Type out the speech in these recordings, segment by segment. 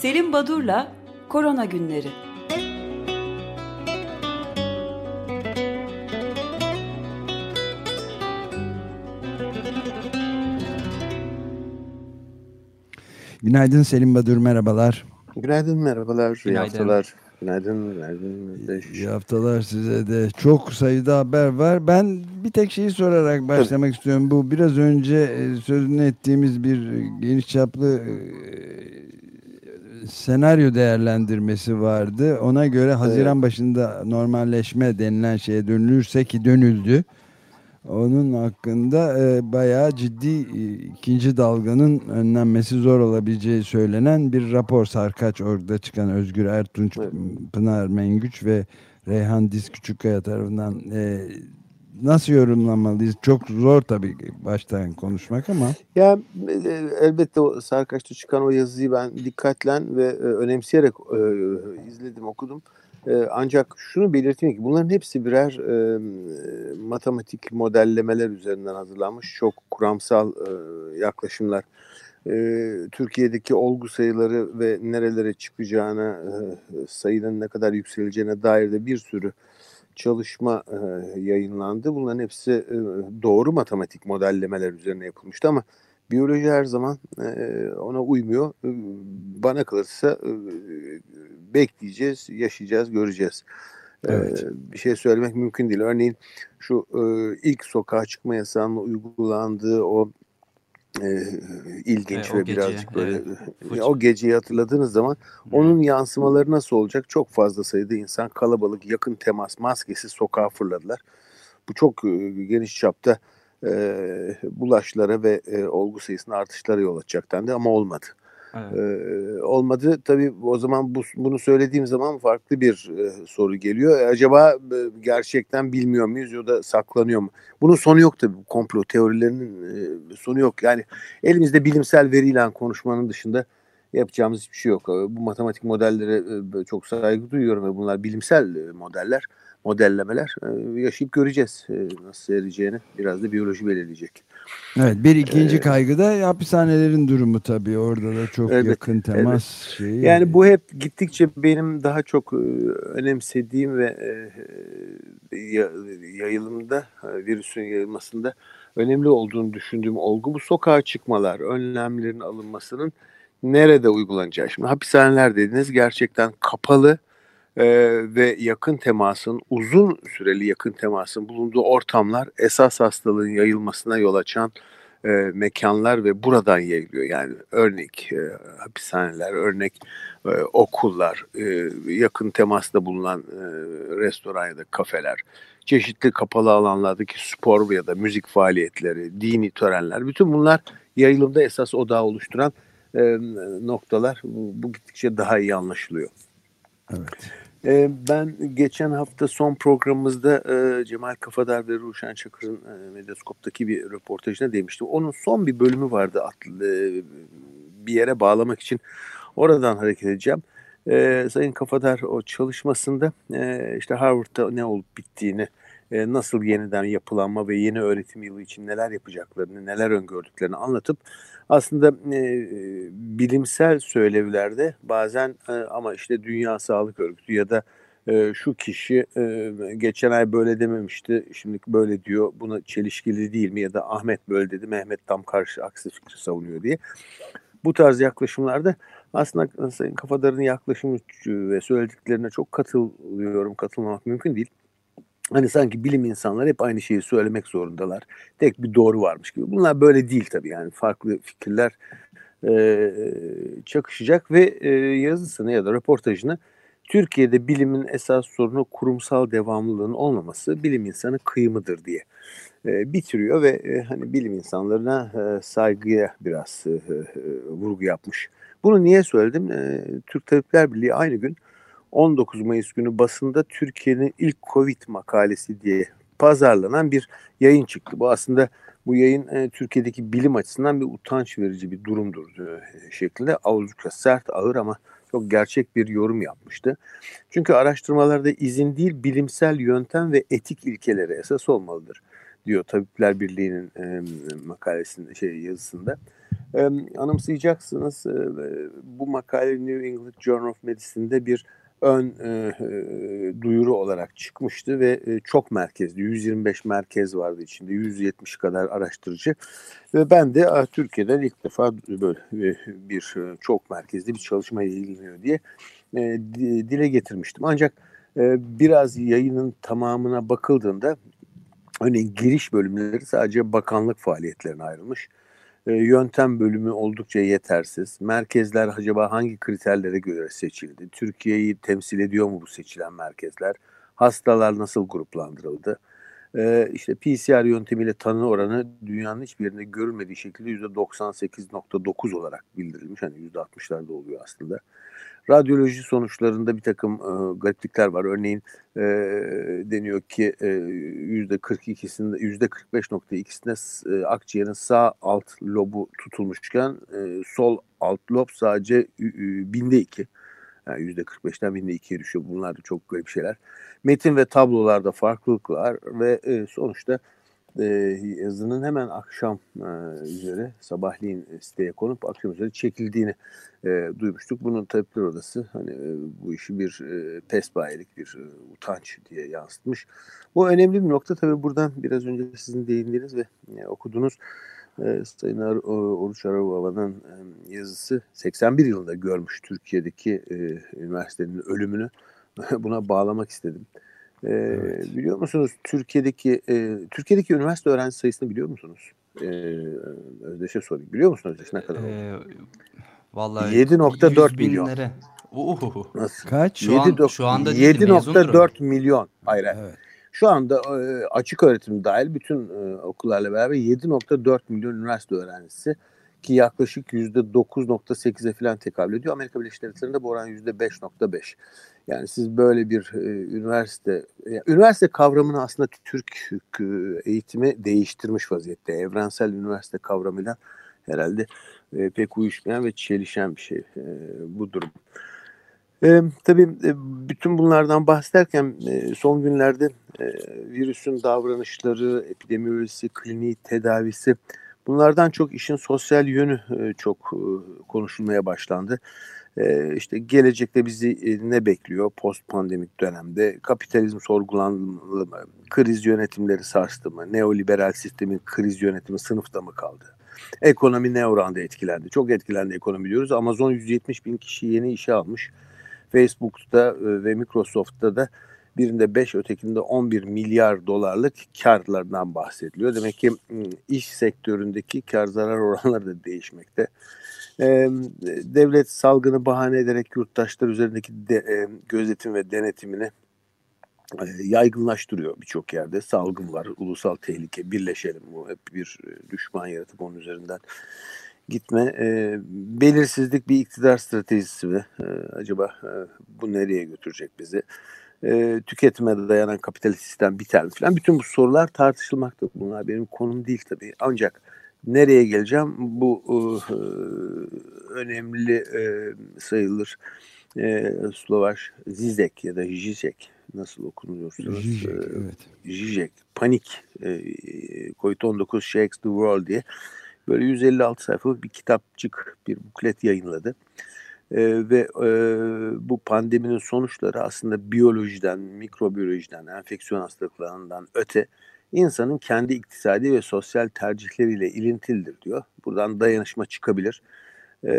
Selim Badur'la Korona Günleri. Günaydın Selim Badur, merhabalar. Günaydın, merhabalar, iyi haftalar. Günaydın, günaydın. İyi haftalar size de. Çok sayıda haber var. Ben bir tek şeyi sorarak başlamak Tabii. istiyorum. Bu biraz önce e, sözünü ettiğimiz bir geniş çaplı e, senaryo değerlendirmesi vardı. Ona göre Haziran evet. başında normalleşme denilen şeye dönülürse ki dönüldü. Onun hakkında e, bayağı ciddi e, ikinci dalganın önlenmesi zor olabileceği söylenen bir rapor Sarkaç orada çıkan Özgür Ertunç, evet. Pınar Mengüç ve Reyhan Diz Küçükkaya tarafından e, nasıl yorumlamalıyız? Çok zor tabii baştan konuşmak ama. Ya e, elbette o Sarkaç'ta çıkan o yazıyı ben dikkatlen ve e, önemseyerek e, izledim, okudum. Ee, ancak şunu belirteyim ki bunların hepsi birer e, matematik modellemeler üzerinden hazırlanmış çok kuramsal e, yaklaşımlar. E, Türkiye'deki olgu sayıları ve nerelere çıkacağına, e, sayının ne kadar yükseleceğine dair de bir sürü çalışma e, yayınlandı. Bunların hepsi e, doğru matematik modellemeler üzerine yapılmıştı ama biyoloji her zaman e, ona uymuyor. Bana kalırsa e, bekleyeceğiz, yaşayacağız, göreceğiz. Evet. Ee, bir şey söylemek mümkün değil. Örneğin şu e, ilk sokağa çıkma yasağının uygulandığı o e, ilginç e, ve gece, birazcık böyle evet. o geceyi hatırladığınız zaman onun yansımaları nasıl olacak? Çok fazla sayıda insan kalabalık, yakın temas, maskesiz sokağa fırladılar. Bu çok e, geniş çapta e, bulaşlara ve e, olgu sayısının artışlara yol açacak dendi ama olmadı. Evet. Olmadı. Tabii o zaman bu, bunu söylediğim zaman farklı bir e, soru geliyor. E, acaba e, gerçekten bilmiyor muyuz ya da saklanıyor mu? Bunun sonu yok tabii. Komplo teorilerinin e, sonu yok. Yani elimizde bilimsel veriyle konuşmanın dışında yapacağımız hiçbir şey yok. Bu matematik modellere e, çok saygı duyuyorum ve bunlar bilimsel e, modeller modellemeler e, yaşayıp göreceğiz e, nasıl seyredeceğini. Biraz da biyoloji belirleyecek. Evet bir ikinci ee, kaygı da hapishanelerin durumu tabii orada da çok evet, yakın temas evet. şeyi. Yani bu hep gittikçe benim daha çok önemsediğim ve yayılımda virüsün yayılmasında önemli olduğunu düşündüğüm olgu bu sokağa çıkmalar, önlemlerin alınmasının nerede uygulanacağı. Şimdi hapishaneler dediğiniz gerçekten kapalı e, ve yakın temasın, uzun süreli yakın temasın bulunduğu ortamlar esas hastalığın yayılmasına yol açan e, mekanlar ve buradan yayılıyor. Yani örnek e, hapishaneler, örnek e, okullar, e, yakın temasta bulunan e, restoran ya da kafeler, çeşitli kapalı alanlardaki spor ya da müzik faaliyetleri, dini törenler, bütün bunlar yayılımda esas odağı oluşturan e, noktalar. Bu, bu gittikçe daha iyi anlaşılıyor. Evet. Ee, ben geçen hafta son programımızda e, Cemal Kafadar ve Ruşen Çakır'ın e, Medyaskop'taki bir röportajına demiştim. Onun son bir bölümü vardı e, bir yere bağlamak için. Oradan hareket edeceğim. Sayın Kafadar o çalışmasında işte Harvard'da ne olup bittiğini, nasıl yeniden yapılanma ve yeni öğretim yılı için neler yapacaklarını, neler öngördüklerini anlatıp aslında e, bilimsel söylevlerde bazen e, ama işte Dünya Sağlık Örgütü ya da e, şu kişi e, geçen ay böyle dememişti, şimdi böyle diyor, buna çelişkili değil mi ya da Ahmet böyle dedi, Mehmet tam karşı aksi fikri savunuyor diye. Bu tarz yaklaşımlarda aslında Sayın Kafadar'ın yaklaşımı ve söylediklerine çok katılıyorum, katılmamak mümkün değil. Hani sanki bilim insanları hep aynı şeyi söylemek zorundalar. Tek bir doğru varmış gibi. Bunlar böyle değil tabii yani farklı fikirler e, çakışacak ve e, yazısını ya da röportajını Türkiye'de bilimin esas sorunu kurumsal devamlılığın olmaması bilim insanı kıyımıdır diye e, bitiriyor ve e, hani bilim insanlarına e, saygıya biraz e, e, vurgu yapmış. Bunu niye söyledim? E, Türk Tabipler Birliği aynı gün 19 Mayıs günü basında Türkiye'nin ilk Covid makalesi diye pazarlanan bir yayın çıktı. Bu aslında bu yayın e, Türkiye'deki bilim açısından bir utanç verici bir durumdur e, şeklinde. Oldukça sert, ağır ama çok gerçek bir yorum yapmıştı. Çünkü araştırmalarda izin değil bilimsel yöntem ve etik ilkeleri esas olmalıdır diyor Tabipler Birliği'nin e, makalesinde şey yazısında. E, anımsayacaksınız e, bu makale New England Journal of Medicine'de bir ön e, e, duyuru olarak çıkmıştı ve e, çok merkezli 125 merkez vardı içinde 170 kadar araştırıcı ve ben de a, Türkiye'den ilk defa böyle e, bir e, çok merkezli bir çalışma ilgileniyor diye e, dile getirmiştim. Ancak e, biraz yayının tamamına bakıldığında örneğin giriş bölümleri sadece bakanlık faaliyetlerine ayrılmış. Yöntem bölümü oldukça yetersiz. Merkezler acaba hangi kriterlere göre seçildi? Türkiye'yi temsil ediyor mu bu seçilen merkezler? Hastalar nasıl gruplandırıldı? E, işte PCR yöntemiyle tanı oranı dünyanın hiçbir yerinde görülmediği şekilde %98.9 olarak bildirilmiş. Hani %60'larda oluyor aslında. Radyoloji sonuçlarında bir takım e, gariplikler var. Örneğin e, deniyor ki e, %42'sinde %45.2'sinde e, akciğerin sağ alt lobu tutulmuşken e, sol alt lob sadece e, binde iki. Yani %45'ten binde ikiye düşüyor. Bunlar da çok garip şeyler. Metin ve tablolarda farklılık var ve e, sonuçta e, yazının hemen akşam e, üzere sabahleyin siteye konup akşam üzere çekildiğini e, duymuştuk. Bunun tabipler odası hani e, bu işi bir e, pesbayelik, bir e, utanç diye yansıtmış. Bu önemli bir nokta. Tabii buradan biraz önce sizin değindiğiniz ve e, okuduğunuz e, Sayın Ar Oruç Arababa'nın e, yazısı 81 yılında görmüş Türkiye'deki e, üniversitenin ölümünü. Buna bağlamak istedim. E, evet. Biliyor musunuz Türkiye'deki e, Türkiye'deki üniversite öğrenci sayısını biliyor musunuz? E, Özdeş'e sorayım. Biliyor musunuz Özdeş ne kadar ee, Vallahi 7.4 milyon. Uhuhu. Nasıl? Kaç? Şu, an, şu anda 7.4 milyon. Hayır. Evet. Şu anda e, açık öğretim dahil bütün e, okullarla beraber 7.4 milyon üniversite öğrencisi ki yaklaşık %9.8'e falan tekabül ediyor. Amerika Birleşik Devletleri'nde bu oran %5.5. Yani siz böyle bir e, üniversite, üniversite kavramını aslında Türk e, eğitimi değiştirmiş vaziyette. Evrensel üniversite kavramıyla herhalde pek uyuşmayan ve çelişen bir şey e, bu durum. E, tabii bütün bunlardan bahsederken e, son günlerde e, virüsün davranışları, epidemiolojisi, kliniği, tedavisi bunlardan çok işin sosyal yönü e, çok e, konuşulmaya başlandı. E, işte gelecekte bizi e, ne bekliyor post pandemik dönemde? Kapitalizm sorgulanmalı mı? Kriz yönetimleri sarstı mı? Neoliberal sistemin kriz yönetimi sınıfta mı kaldı? Ekonomi ne oranda etkilendi? Çok etkilendi ekonomi diyoruz. Amazon 170 bin kişi yeni işe almış. Facebook'ta e, ve Microsoft'ta da birinde 5 ötekinde 11 milyar dolarlık karlardan bahsediliyor. Demek ki iş sektöründeki kar zarar oranları da değişmekte. devlet salgını bahane ederek yurttaşlar üzerindeki de, gözetim ve denetimini yaygınlaştırıyor birçok yerde. Salgın var, ulusal tehlike, birleşelim. Bu hep bir düşman yaratıp onun üzerinden gitme. E, belirsizlik bir iktidar stratejisi mi? E, acaba e, bu nereye götürecek bizi? E, tüketime dayanan kapitalist sistem biter mi falan. Bütün bu sorular tartışılmakta. Bunlar benim konum değil tabii. Ancak nereye geleceğim? Bu e, önemli e, sayılır. E, Slovaş Zizek ya da Zizek nasıl okunuyorsunuz? Zizek, evet. Zizek, Panik, e, COVID-19 Shakes the World diye böyle 156 sayfalık bir kitapçık, bir buklet yayınladı. E, ve e, bu pandeminin sonuçları aslında biyolojiden, mikrobiyolojiden, enfeksiyon hastalıklarından öte insanın kendi iktisadi ve sosyal tercihleriyle ilintilidir diyor. Buradan dayanışma çıkabilir. E,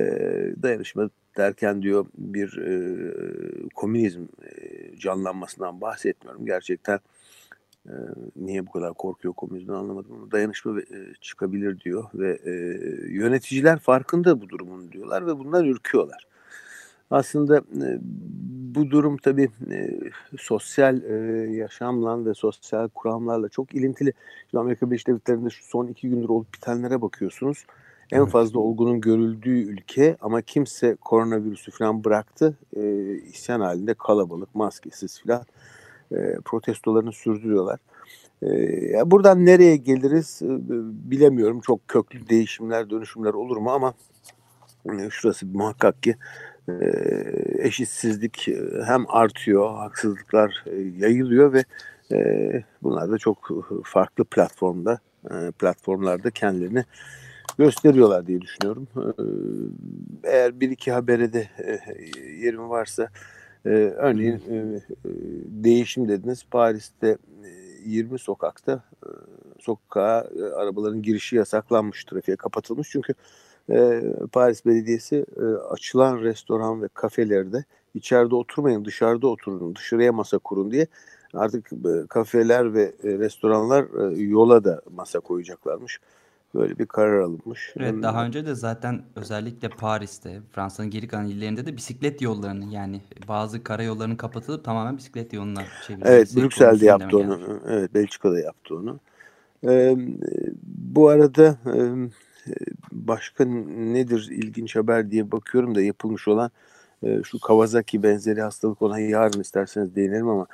dayanışma derken diyor bir e, komünizm e, canlanmasından bahsetmiyorum. Gerçekten e, niye bu kadar korkuyor komünizmden anlamadım ama dayanışma e, çıkabilir diyor ve e, yöneticiler farkında bu durumun diyorlar ve bundan ürküyorlar. Aslında e, bu durum tabii e, sosyal e, yaşamla ve sosyal kuramlarla çok ilintili. Şimdi Amerika Birleşik Devletleri'nde şu son iki gündür olup bitenlere bakıyorsunuz. En fazla olgunun görüldüğü ülke ama kimse koronavirüsü falan bıraktı. E, isyan halinde kalabalık, maskesiz falan e, protestolarını sürdürüyorlar. E, buradan nereye geliriz e, bilemiyorum. Çok köklü değişimler, dönüşümler olur mu ama e, şurası muhakkak ki e, eşitsizlik e, hem artıyor, haksızlıklar e, yayılıyor ve e, bunlar da çok farklı platformda, e, platformlarda kendilerini gösteriyorlar diye düşünüyorum. Eğer bir iki habere de yerim varsa örneğin değişim dediniz. Paris'te 20 sokakta sokağa arabaların girişi yasaklanmış trafiğe kapatılmış. Çünkü Paris Belediyesi açılan restoran ve kafelerde içeride oturmayın dışarıda oturun dışarıya masa kurun diye artık kafeler ve restoranlar yola da masa koyacaklarmış. Böyle bir karar alınmış. Evet Hem daha önce de zaten özellikle Paris'te, Fransa'nın geri kalan illerinde de bisiklet yollarını yani bazı karayollarının kapatılıp tamamen bisiklet yoluna çevrilmesi. Evet Brüksel'de yaptı onu. Gelmiş. Evet Belçika'da yaptı onu. Ee, bu arada başka nedir ilginç haber diye bakıyorum da yapılmış olan e, şu Kawasaki benzeri hastalık ona yarın isterseniz değinelim ama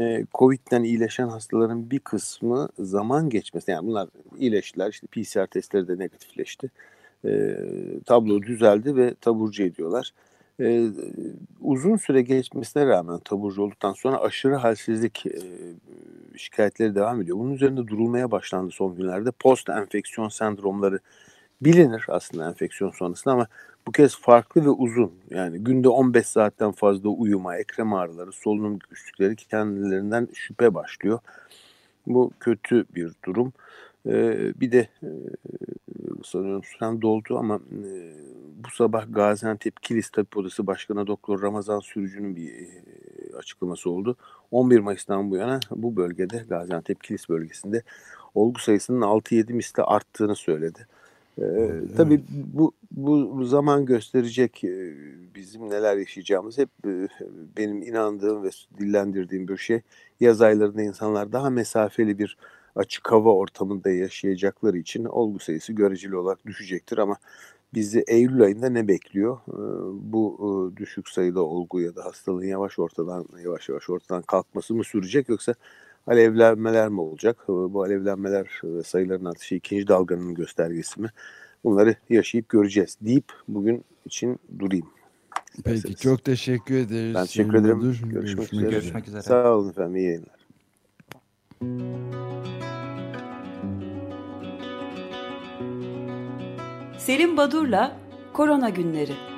e, Covid'den iyileşen hastaların bir kısmı zaman geçmesi yani bunlar iyileştiler işte PCR testleri de negatifleşti. E, tablo düzeldi ve taburcu ediyorlar. E, uzun süre geçmesine rağmen taburcu olduktan sonra aşırı halsizlik e, şikayetleri devam ediyor. Bunun üzerinde durulmaya başlandı son günlerde. Post enfeksiyon sendromları bilinir aslında enfeksiyon sonrasında ama bu kez farklı ve uzun. Yani günde 15 saatten fazla uyuma, ekrem ağrıları, solunum güçlükleri kendilerinden şüphe başlıyor. Bu kötü bir durum. Ee, bir de e, sanıyorum süren doldu ama e, bu sabah Gaziantep Kilis Tabip Odası Başkanı Doktor Ramazan Sürücü'nün bir e, açıklaması oldu. 11 Mayıs'tan bu yana bu bölgede Gaziantep Kilis bölgesinde olgu sayısının 6-7 misli arttığını söyledi. Ee, tabii bu, bu zaman gösterecek e, bizim neler yaşayacağımız hep e, benim inandığım ve dillendirdiğim bir şey. Yaz aylarında insanlar daha mesafeli bir açık hava ortamında yaşayacakları için olgu sayısı göreceli olarak düşecektir ama bizi Eylül ayında ne bekliyor? Ee, bu e, düşük sayıda olgu ya da hastalığın yavaş ortadan yavaş yavaş ortadan kalkması mı sürecek yoksa alevlenmeler mi olacak? Bu alevlenmeler ve sayıların artışı ikinci dalganın göstergesi mi? Bunları yaşayıp göreceğiz deyip bugün için durayım. Peki çok teşekkür ederiz. Ben teşekkür ederim. Görüşmek, Görüşmek üzere. Görüşmek üzere. Sağ olun efendim. İyi yayınlar. Selim Badur'la Korona Günleri.